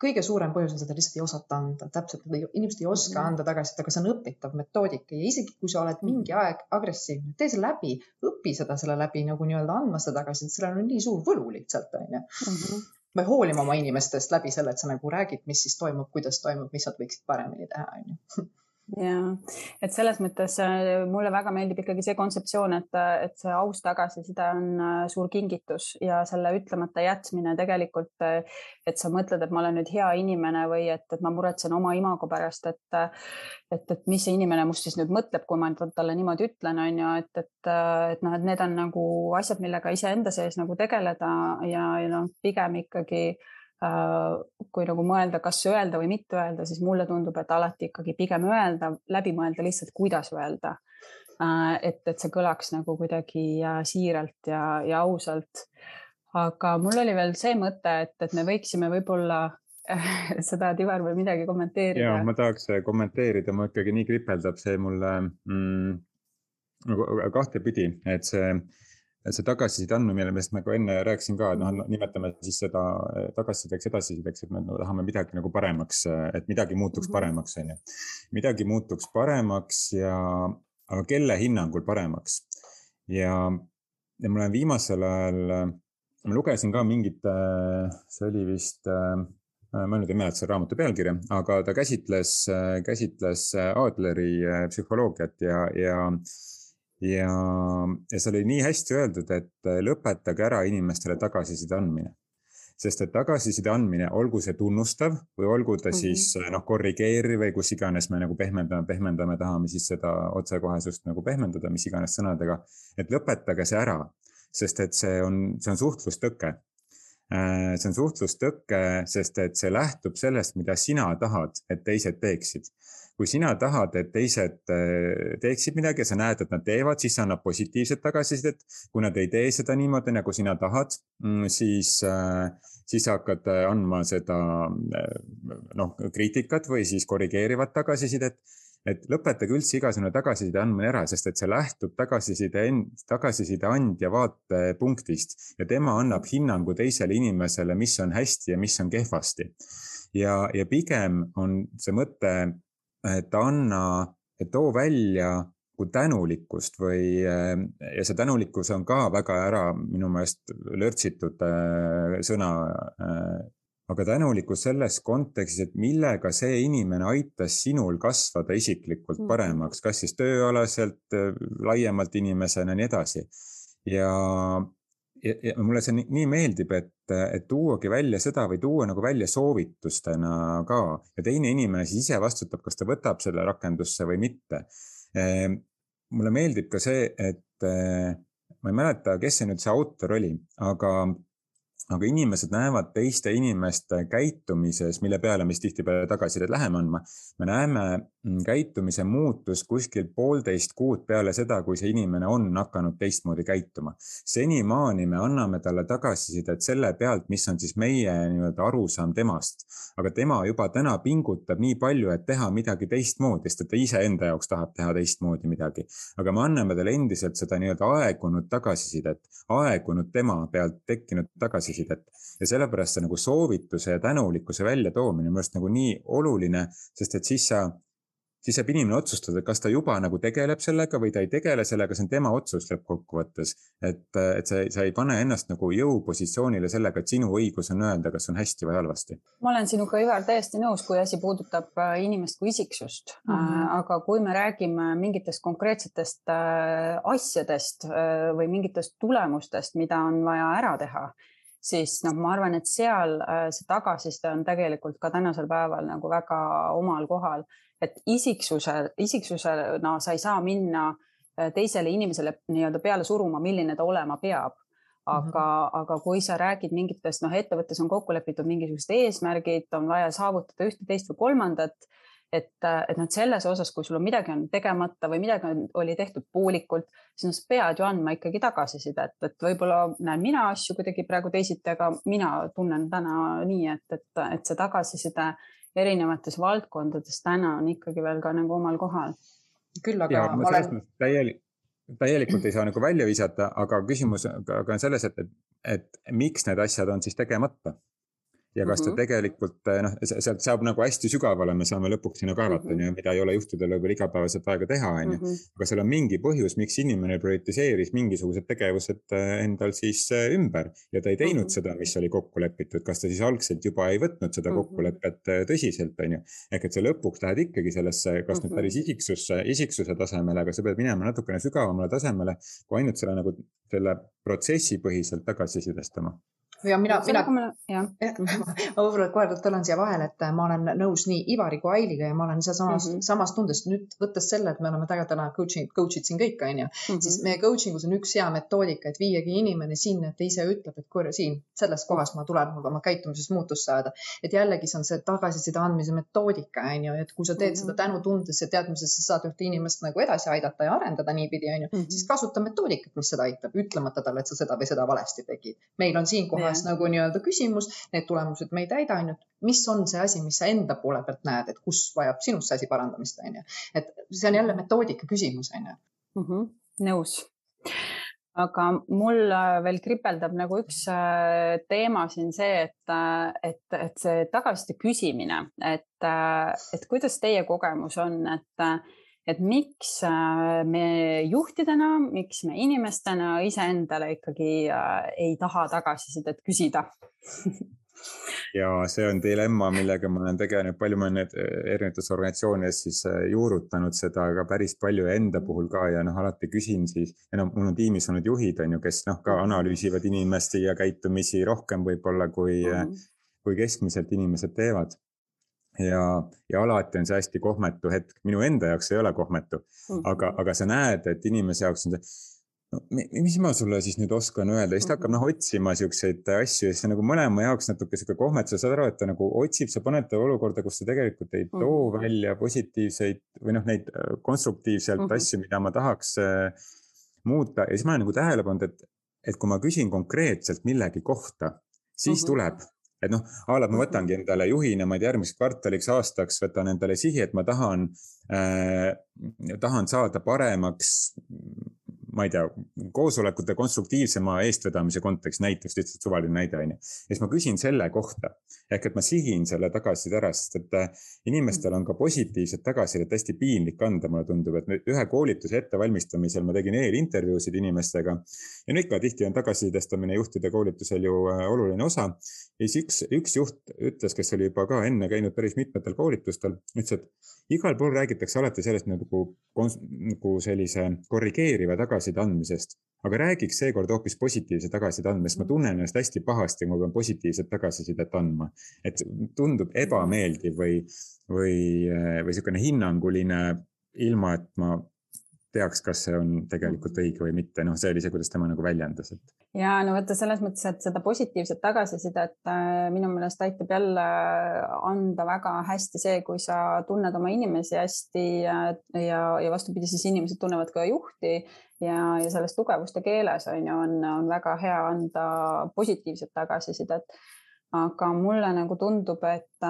kõige suurem põhjus on seda lihtsalt ei osata anda, täpselt, inimesed ei oska mhm. anda tagasisidet, aga see on õpitav metoodika ja isegi kui sa oled mingi mhm. aeg agressiivne, tee see läbi, õpi seda selle läbi nagu nii-öelda andma seda tagasisidet, sellel on nii suur võlu lihtsalt onju mm. või hoolima oma inimestest läbi selle, et sa nagu räägid, mis siis toimub, kuidas toimub, mis nad võiksid paremini teha onju ja, et selles mõttes äh, mulle väga meeldib ikkagi see kontseptsioon, et, et see aus tagasiside on äh, suur kingitus ja selle ütlemata jätmine tegelikult, äh, et sa mõtled, et ma olen nüüd hea inimene või et, et ma muretsen oma imago pärast, et, et, et mis see inimene must siis nüüd mõtleb, kui ma talle niimoodi ütlen, on ju, et, et, et noh, et need on nagu asjad, millega iseenda sees nagu tegeleda ja, ja noh, pigem ikkagi äh, Äh, kui nagu mõelda, kas öelda või mitte öelda, siis mulle tundub, et alati ikkagi pigem öelda, läbi mõelda lihtsalt, kuidas öelda. Äh, et, et see kõlaks nagu kuidagi siiralt ja, ja ausalt. aga mul oli veel see mõte, et, et me võiksime võib-olla seda Tivar või midagi kommenteerida. ja ma tahaks kommenteerida, ma ikkagi nii kripeldab see mulle mm, nagu kahtepidi, et see see tagasiside andmine, millest ma ka enne rääkisin ka, et noh, nimetame siis seda eh, tagasisideks, edasisideks, et me tahame midagi nagu paremaks, et midagi muutuks mhm. paremaks, on ju. midagi muutuks paremaks ja, aga kelle hinnangul paremaks? ja, ja ma olen viimasel ajal, ma lugesin ka mingit, see oli vist ma nüüd ei mäleta selle raamatu pealkirja, aga ta käsitles, käsitles Adleri psühholoogiat ja, ja ja, ja seal oli nii hästi öeldud, et äh, lõpetage ära inimestele tagasiside andmine. sest et tagasiside andmine, olgu see tunnustav või olgu ta mm -hmm. siis äh, noh, korrigeeriv või kus iganes me nagu pehmendame, pehmendame, tahame siis seda otsekohesust nagu pehmendada, mis iganes sõnadega. et lõpetage see ära, sest et see on, see on suhtlustõke äh, see on suhtlustõke, sest et see lähtub sellest, mida sina tahad, et teised teeksid kui sina tahad, et teised äh, teeksid midagi ja sa näed, et nad teevad, siis see annab positiivset tagasisidet. kui nad ei tee seda niimoodi, nagu sina tahad, mm, siis, äh, siis sa hakkad äh, andma seda noh, kriitikat või siis korrigeerivat tagasisidet et lõpetage üldse igasugune tagasiside andmine ära, sest et see lähtub tagasiside, tagasiside andja vaatepunktist ja tema annab hinnangu teisele inimesele, mis on hästi ja mis on kehvasti. ja, ja pigem on see mõte et anna, too välja kui tänulikkust või, ja see tänulikkus on ka väga ära minu meelest lörtsitud äh, sõna. Äh, aga tänulikkus selles kontekstis, et millega see inimene aitas sinul kasvada isiklikult mm. paremaks, kas siis tööalaselt, laiemalt inimesena ja nii edasi. ja, ja, ja mulle see nii meeldib, et, et tuuagi välja seda või tuua nagu välja soovitustena ka ja teine inimene siis ise vastutab, kas ta võtab selle rakendusse või mitte. Ehm, mulle meeldib ka see, et eh, ma ei mäleta, kes see nüüd see autor oli, aga aga inimesed näevad teiste inimeste käitumises, mille peale me siis tihtipeale tagasisidet läheme andma. me näeme mm, käitumise muutust kuskil poolteist kuud peale seda, kui see inimene on hakanud teistmoodi käituma. senimaani me anname talle tagasisidet selle pealt, mis on siis meie nii-öelda arusaam temast. aga tema juba täna pingutab nii palju, et teha midagi teistmoodi, sest et ta iseenda jaoks tahab teha teistmoodi midagi. aga me anname talle endiselt seda nii-öelda aegunud tagasisidet, aegunud tema pealt tekkinud tagasisidet tagasisidet. ja sellepärast see nagu soovituse ja tänulikkuse väljatoomine on minu arust nagu nii oluline, sest et siis sa, siis saab inimene otsustada, kas ta juba nagu tegeleb sellega või ta ei tegele sellega, see on tema otsus lõppkokkuvõttes. et, et sa, sa ei pane ennast nagu jõupositsioonile sellega, et sinu õigus on öelda, kas on hästi või halvasti. ma olen sinuga, Ivar, täiesti nõus, kui asi puudutab äh, inimest kui isiksust mm. -hmm. aga kui me räägime mingitest konkreetsetest äh, asjadest või mingitest tulemustest, mida on vaja ära teha siis noh, ma arvan, et seal äh, see tagasiside on tegelikult ka tänasel päeval nagu väga omal kohal, et isiksuse, isiksusena no, sa ei saa minna äh, teisele inimesele nii-öelda peale suruma, milline ta olema peab aga mm, -hmm. aga kui sa räägid mingitest, noh, ettevõttes on kokku lepitud mingisugused eesmärgid, on vaja saavutada ühte, teist või kolmandat et, et noh, selles osas, kui sul on midagi on tegemata või midagi on, oli tehtud poolikult, siis sa pead ju andma ikkagi tagasisidet, et võib-olla näen mina asju kuidagi praegu teisiti, aga mina tunnen täna nii, et, et, et see tagasiside erinevates valdkondades täna on ikkagi veel ka nagu omal kohal. küll aga ja, ma olen. täielik, täielikult ei saa nagu välja visata, aga küsimus aga on selles, et, et, et miks need asjad on siis tegemata ja kas ta Mhm. tegelikult noh, sealt saab nagu hästi sügavale, me saame lõpuks sinna kaevata, Mhm. on ju, mida ei ole juhtidel võib-olla igapäevaselt aega teha, on ju. Mhm. aga seal on mingi põhjus, miks inimene prioritiseeris mingisugused tegevused äh, endal siis äh, ümber ja ta ei teinud Mhm. seda, mis oli kokku lepitud, kas ta siis algselt juba ei võtnud seda Mhm. kokkulepet äh, tõsiselt, on ju. ehk et sa lõpuks lähed ikkagi sellesse, kas nüüd Mhm. päris isiksusse, isiksuse tasemele, aga sa pead minema natukene sügavamale tasemele, kui ainult selle nagu selle protsessipõhiselt tagasisidestama ja mina, mina ma, võib-olla kohe tulen siia vahele, et ma olen nõus nii Ivari kui Ailiga ja ma olen sealsamas mm Mhm. -hmm. samas tundes nüüd võttes selle, et me oleme tegelikult täna coaching, coach'id siin kõik onju Mhm. siis meie coaching us on üks hea metoodika, et viiagi inimene sinna, et ta ise ütleb, et kuule siin selles kohas ma tulen mul oma käitumises muutust saada. et jällegi see on see tagasiside andmise metoodika onju, et kui sa teed mm -hmm. seda Mhm. tänutundes ja teadmises, sa saad ühte inimest nagu edasi aidata ja arendada niipidi onju Mhm. siis kasuta metoodikat, mis seda aitab, ütlemata talle, et sa seda või seda valesti tegid. meil on siin kohas Jah. nagu nii-öelda küsimus, need tulemused me ei täida ainult, mis on see asi, mis sa enda poole pealt näed, et kus vajab sinust see asi parandamist, onju. et see on jälle metoodika küsimus, onju. Mhm, nõus. aga mul äh, veel kripeldab nagu üks äh, teema siin see, et, äh, et, et see tagasiside küsimine, et, et kuidas teie kogemus on, et et miks me juhtidena, miks me inimestena iseendale ikkagi ei taha tagasisidet küsida? Ja see on dilemma, millega ma olen tegelenud, palju ma olen need erinevates organisatsioonides siis juurutanud seda ka päris palju enda puhul ka. Ja noh, alati küsin siis, ja noh, mul on tiimis olnud juhid, on ju, kes noh, ka analüüsivad inimeste ja käitumisi rohkem võib-olla kui mm, -hmm. kui keskmiselt inimesed teevad ja, ja alati on see hästi kohmetu hetk, minu enda jaoks ei ole kohmetu mm, -hmm. aga, aga sa näed, et inimese jaoks on see no mis ma sulle siis nüüd oskan öelda, siis ta hakkab noh otsima siukseid asju ja siis nagu mõlema jaoks natuke sihuke kohmet, sa saad aru, et ta nagu otsib, sa paned ta olukorda, kus ta tegelikult ei too mm -hmm. välja positiivseid või noh, neid konstruktiivselt mm -hmm. asju, mida ma tahaks äh, muuta ja siis ma olen nagu tähele pannud, et, et kui ma küsin konkreetselt millegi kohta, siis mm -hmm. tuleb et noh, a la ma võtangi endale juhina, ma ei tea, järgmiseks kvartaliks, aastaks võtan endale sihi, et ma tahan äh,, tahan saada paremaks ma ei tea, koosolekute konstruktiivsema eestvedamise kontekst, näiteks lihtsalt suvaline näide on ju. ja siis ma küsin selle kohta ehk et ma sihin selle tagasiside ära, sest et äh, inimestel on ka positiivset tagasisidet hästi piinlik anda, mulle tundub, et ühe koolituse ettevalmistamisel ma tegin eelintervjuusid inimestega. ja no ikka tihti on tagasisidestamine juhtide koolitusel ju äh, oluline osa. ja siis üks, üks juht ütles, kes oli juba ka enne käinud päris mitmetel koolitustel, ütles, et igal pool räägitakse alati sellest nagu, nagu sellise korrigeeriva tagasiside andmisest, aga räägiks seekord hoopis positiivse tagasiside andmisest, ma tunnen ennast hästi pahasti, ma pean positiivset tagasisidet andma. et tundub ebameeldiv või, või, või niisugune hinnanguline, ilma et ma teaks, kas see on tegelikult õige või mitte, noh, see oli see, kuidas tema nagu väljendas, et. ja no vaata selles mõttes, et seda positiivset tagasisidet äh, minu meelest aitab jälle anda väga hästi see, kui sa tunned oma inimesi hästi ja, ja, ja vastupidi, siis inimesed tunnevad ka juhti ja, ja selles tugevuste keeles on ju, on, on väga hea anda positiivset tagasisidet aga mulle nagu tundub, et,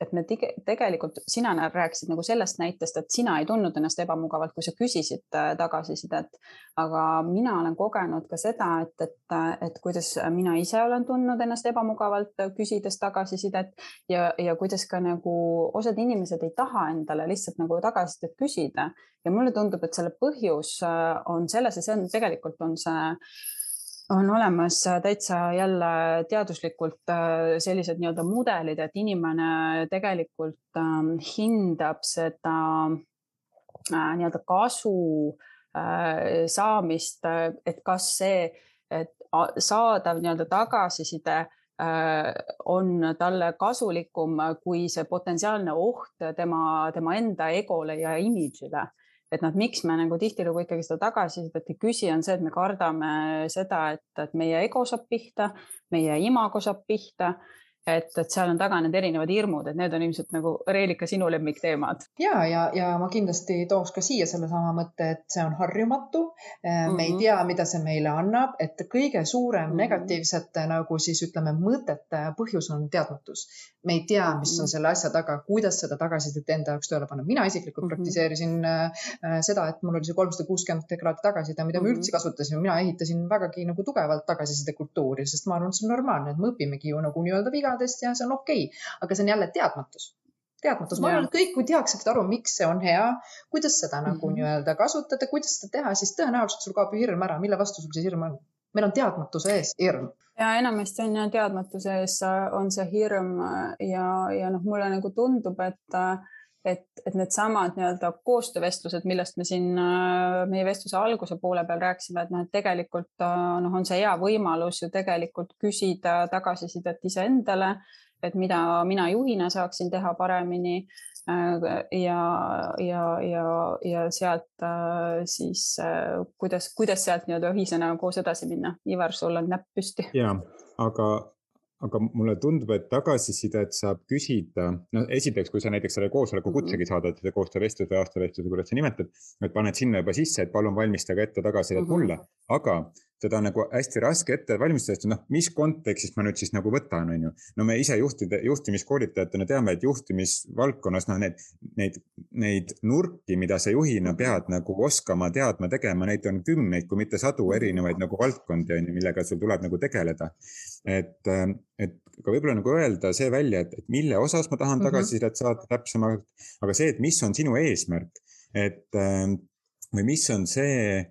et me tege, tegelikult, sina rääkisid nagu sellest näitest, et sina ei tundnud ennast ebamugavalt, kui sa küsisid tagasisidet. aga mina olen kogenud ka seda, et, et, et kuidas mina ise olen tundnud ennast ebamugavalt, küsides tagasisidet ja, ja kuidas ka nagu osad inimesed ei taha endale lihtsalt nagu tagasisidet küsida. ja mulle tundub, et selle põhjus on selles ja see on tegelikult on see on olemas täitsa jälle teaduslikult sellised nii-öelda mudelid, et inimene tegelikult ähm, hindab seda äh, nii-öelda kasu äh, saamist, et kas see, et saadav nii-öelda tagasiside äh, on talle kasulikum kui see potentsiaalne oht tema, tema enda egole ja imidžile et noh, miks me nagu tihtilugu ikkagi seda tagasisidet ei küsi, on see, et me kardame seda, et, et meie ego saab pihta, meie imago saab pihta et, et seal on taga need erinevad hirmud, et need on ilmselt nagu Reelika sinu lemmikteemad. ja, ja, ja ma kindlasti tooks ka siia sellesama mõtte, et see on harjumatu mm. -hmm. me ei Mhm. tea, mida see meile annab, et kõige suurem mm Mhm. -hmm. negatiivsete nagu siis ütleme, mõtete põhjus on teadmatus. me ei tea, mis on Mhm. selle asja taga, kuidas seda tagasisidet enda jaoks tööle panna. mina isiklikult mm Mhm. -hmm. praktiseerisin äh, seda, et mul oli see kolmsada kuuskümmend kraadi tagasiside, mida mm -hmm. Mhm. me üldse kasutasime, mina ehitasin vägagi nagu tugevalt tagasiside kultuuri, sest ma arvan, et see on normaalne, et me õpimegi ju nagu nii-öelda vigadest vigadest ja see on okei okay., aga see on jälle teadmatus teadmatus, ma arvan, et kõik, kui tehakse aru, miks see on hea, kuidas seda nagu mm -hmm. nii-öelda kasutada, kuidas seda teha, siis tõenäoliselt sul kaob ju hirm ära, mille vastu sul see hirm on? meil on teadmatuse ees hirm. ja enamasti on ju teadmatuse ees on see hirm ja, ja noh, mulle nagu tundub, et et, et needsamad nii-öelda koostöövestlused, millest me siin meie vestluse alguse poole peal rääkisime, et noh, et tegelikult noh, on see hea võimalus ju tegelikult küsida tagasisidet iseendale et mida mina juhina saaksin teha paremini äh, ja, ja, ja, ja sealt äh, siis äh, kuidas, kuidas sealt nii-öelda ühisena koos edasi minna. Ivar, sul on näpp püsti. ja, aga aga mulle tundub, et tagasisidet saab küsida, no esiteks, kui sa näiteks selle koosoleku kutsegi mhm. saadad, selle koostöövestluse või aastavestluse, kuidas sa nimetad, et paned sinna juba sisse, et palun valmistage ette tagasisidet mm -hmm. mulle, aga seda on nagu hästi raske ette valmistada, sest noh, mis kontekstist ma nüüd siis nagu võtan, on ju. no me ise juhtide, juhtimiskoolitajatena teame, et juhtimisvaldkonnas noh, need, neid, neid nurki, mida sa juhina pead nagu oskama, teadma, tegema, neid on kümneid, kui mitte sadu erinevaid nagu valdkondi on ju, millega sul tuleb nagu tegeleda. et, et ka võib-olla nagu öelda see välja, et, et mille osas ma tahan mhm. tagasisidet saada täpsemalt, aga see, et mis on sinu eesmärk, et või mis on see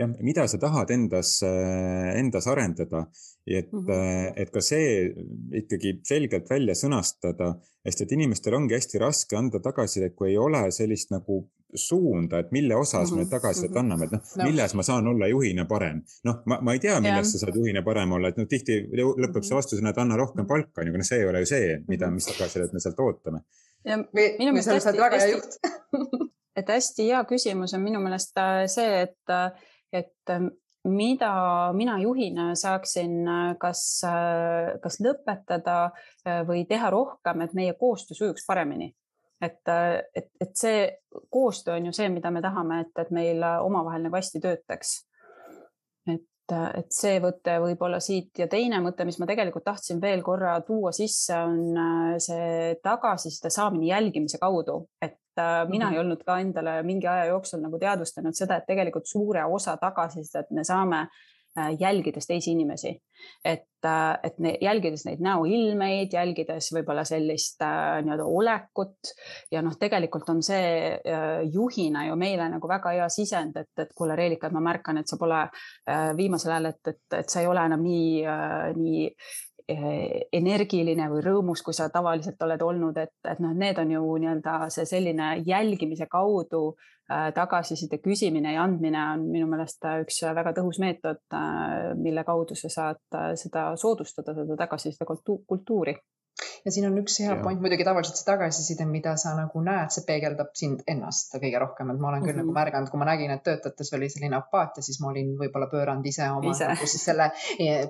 jah, mida sa tahad endas, endas arendada, et mm, -hmm. et ka see ikkagi selgelt välja sõnastada, sest et inimestel ongi hästi raske anda tagasisidet, kui ei ole sellist nagu suunda, et mille osas mm -hmm. me mhm, tagasisidet mm -hmm. anname, et noh no., milles ma saan olla juhina parem. noh, ma, ma ei tea, milles ja. sa saad juhina parem olla, et noh, tihti lõpeb see mhm. vastusena, et anna rohkem palka, aga noh, see ei ole ju see, mida, mhm. mis tagasisidet me sealt ootame. ja minu meelest hästi, hästi, et hästi hea küsimus on minu meelest äh, see, et äh, et ähm, mida mina juhina saaksin äh, kas, äh, kas lõpetada äh, või teha rohkem, et meie koostöö sujuks paremini. et, et, et see koostöö on ju see, mida me tahame, et, et meil omavahel nagu hästi töötaks. et, et see võte võib-olla siit ja teine mõte, mis ma tegelikult tahtsin veel korra tuua sisse, on see tagasiside saamine jälgimise kaudu, et mina mm -hmm. ei olnud ka endale mingi aja jooksul nagu teadvustanud seda, et tegelikult suure osa tagasisidet me saame äh, jälgides teisi inimesi, et, äh, et ne, jälgides neid näoilmeid, jälgides võib-olla sellist äh, nii-öelda olekut ja noh, tegelikult on see äh, juhina ju meile nagu väga hea sisend, et, et kuule, Reelika, et ma märkan, et sa pole äh, viimasel ajal, et, et, et sa ei ole enam nii äh,, nii energiline või rõõmus, kui sa tavaliselt oled olnud, et, et noh, need on ju nii-öelda see selline jälgimise kaudu tagasiside küsimine ja andmine on minu meelest üks väga tõhus meetod, äh, mille kaudu sa saad äh, seda soodustada, seda tagasiside kultuuri ja siin on üks hea ja. point, muidugi tavaliselt see tagasiside, mida sa nagu näed, see peegeldab sind ennast kõige rohkem, et ma olen küll mm -hmm. nagu märganud, kui ma nägin, et töötajates oli selline apaatia, siis ma olin võib-olla pööranud ise oma ise. nagu siis selle,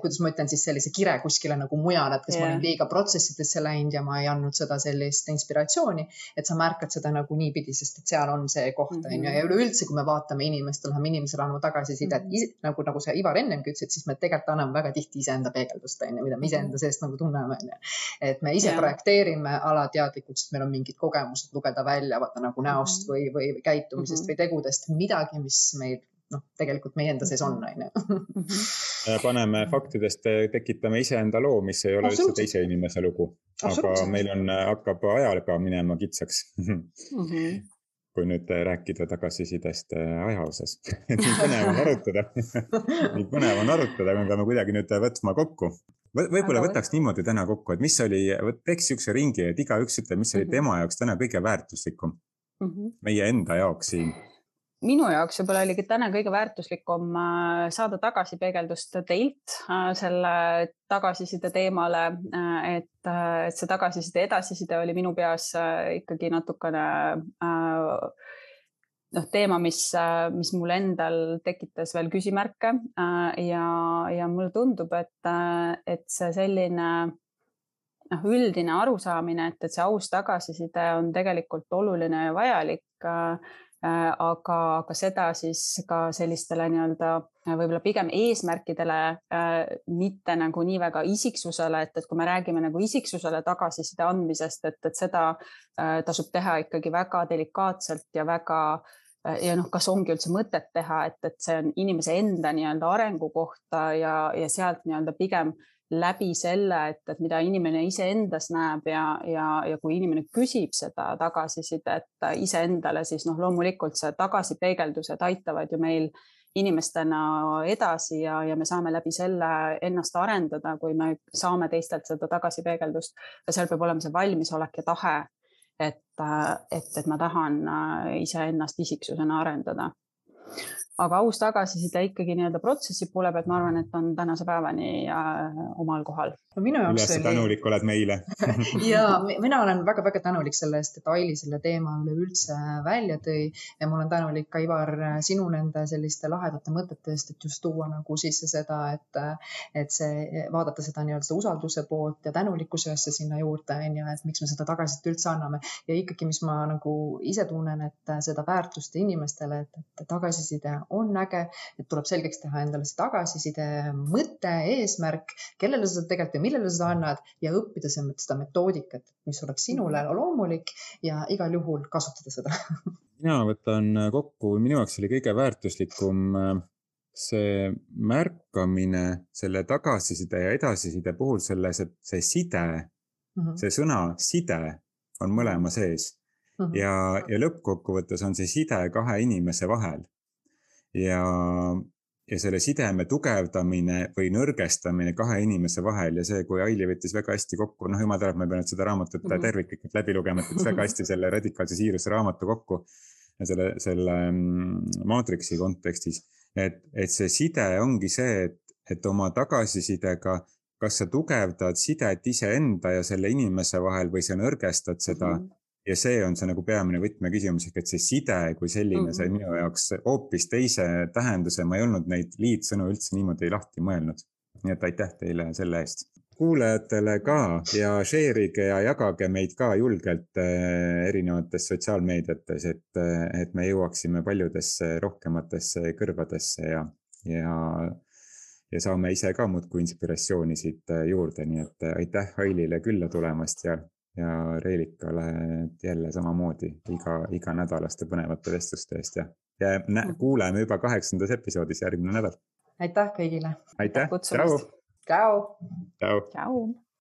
kuidas ma ütlen siis sellise kire kuskile nagu mujale, et kas yeah. ma olin liiga protsessidesse läinud ja ma ei andnud seda sellist inspiratsiooni, et sa märkad seda nagu niipidi, sest et seal on see koht on ju, ja mhm. üleüldse, kui me vaatame inimest, läheme inimesele andma tagasisidet mm, -hmm. nagu, nagu sa Ivar ennemgi ütlesid, siis me tegelikult anname väga tihti iseenda peegeldust on ju, mida me iseenda seest nagu tunneme on ju. et me ise yeah. projekteerime alateadlikult, sest meil on mingid kogemused lugeda välja, vaata nagu näost mhm. või, või käitumisest mm -hmm. või tegudest midagi, mis meil noh, tegelikult meie enda sees on, on ju. Paneme faktidest, tekitame iseenda loo, mis ei ole üldse teise inimese lugu, aga meil on, hakkab ajaga minema kitsaks mm. -hmm kui nüüd rääkida tagasisidest aja osas nii põnev on arutada nii põnev on arutada, me peame kuidagi nüüd võtma kokku võib-olla võtaks niimoodi täna kokku, et mis oli, teeks niisuguse ringi, et igaüks ütleb, mis oli -hmm. tema jaoks täna kõige väärtuslikum mm -hmm. meie enda jaoks siin. Minu jaoks võib-olla oligi täna kõige väärtuslikum äh, saada tagasipeegeldust teilt äh, selle tagasiside teemale, äh, et, et see tagasiside, edasiside oli minu peas ikkagi natukene noh, teema, mis, mis mul endal tekitas veel küsimärke ja, ja mulle tundub, et, et see selline noh, üldine arusaamine, et, et see aus tagasiside on tegelikult oluline ja vajalik aga, aga seda siis ka sellistele nii-öelda võib-olla pigem eesmärkidele, mitte nagu nii väga isiksusele, et, et kui me räägime nagu isiksusele tagasiside andmisest, et, et seda tasub teha ikkagi väga delikaatselt ja väga äh, Äh, ja noh, kas ongi üldse mõtet teha, et, et see on inimese enda nii-öelda arengu kohta ja, ja sealt nii-öelda pigem läbi selle, et, et mida inimene iseendas näeb ja, ja, ja kui inimene küsib seda tagasisidet iseendale, siis noh, loomulikult see tagasipeegeldused aitavad ju meil inimestena edasi ja, ja me saame läbi selle ennast arendada, kui me saame teistelt seda tagasipeegeldust. ja seal peab olema see valmisolek ja tahe, et, et, et ma tahan iseennast isiksusena arendada aga aus tagasiside ikkagi nii-öelda protsessi poole pealt, ma arvan, et on tänase päevani äh, omal kohal. no minu jaoks oli. tänulik oled meile ja mina olen väga-väga tänulik selle eest, et Aili selle teema üleüldse välja tõi ja ma olen tänulik ka Ivar sinu nende selliste lahedate mõtete eest, et just tuua nagu sisse seda, et, et see, vaadata seda nii-öelda seda usalduse poolt ja tänulikkuse asja sinna juurde, on ju, et miks me seda tagasisidet üldse anname ja ikkagi, mis ma nagu ise tunnen, et seda väärtust inimestele, et, et tagasiside on äge, et tuleb selgeks teha endale see tagasiside mõte, eesmärk, kellele sa seda tegelikult ja millele sa annad ja õppida seda metoodikat, mis oleks sinule mhm. loomulik ja igal juhul kasutada seda mina võtan kokku, minu jaoks oli kõige väärtuslikum äh, see märkamine selle tagasiside ja edasiside puhul selles, et see side mm, -hmm. see sõna side on mõlema sees mm. -hmm. ja, ja lõppkokkuvõttes on see side kahe inimese vahel ja, ja selle sideme tugevdamine või nõrgestamine kahe inimese vahel ja see, kui Aili võttis väga hästi kokku, noh, jumal teab, ma ei pea nüüd seda raamatut mm -hmm. terviklikult läbi lugema, et võttis väga hästi selle radikaalse siiruse raamatu kokku selle, selle mm, maatriksi kontekstis. et, et see side ongi see, et, et oma tagasisidega, kas sa tugevdad sidet iseenda ja selle inimese vahel või sa nõrgestad seda mm. -hmm ja see on see nagu peamine võtmeküsimus ehk et see side kui selline mm -hmm. sai minu jaoks hoopis teise tähenduse, ma ei olnud neid liitsõnu üldse niimoodi lahti mõelnud. nii et aitäh teile selle eest. kuulajatele ka ja share ige ja jagage meid ka julgelt äh, erinevates sotsiaalmeediates, et, äh, et me jõuaksime paljudesse rohkematesse kõrvadesse ja, ja ja saame ise ka muudkui inspiratsiooni siit äh, juurde, nii et aitäh Ailile külla tulemast ja ja Reelikale jälle samamoodi iga, iganädalaste põnevate vestluste eest ja, ja nä, mm. kuuleme juba kaheksandas episoodis järgmine nädal. aitäh kõigile. aitäh, tšau. tšau. tšau. tšau.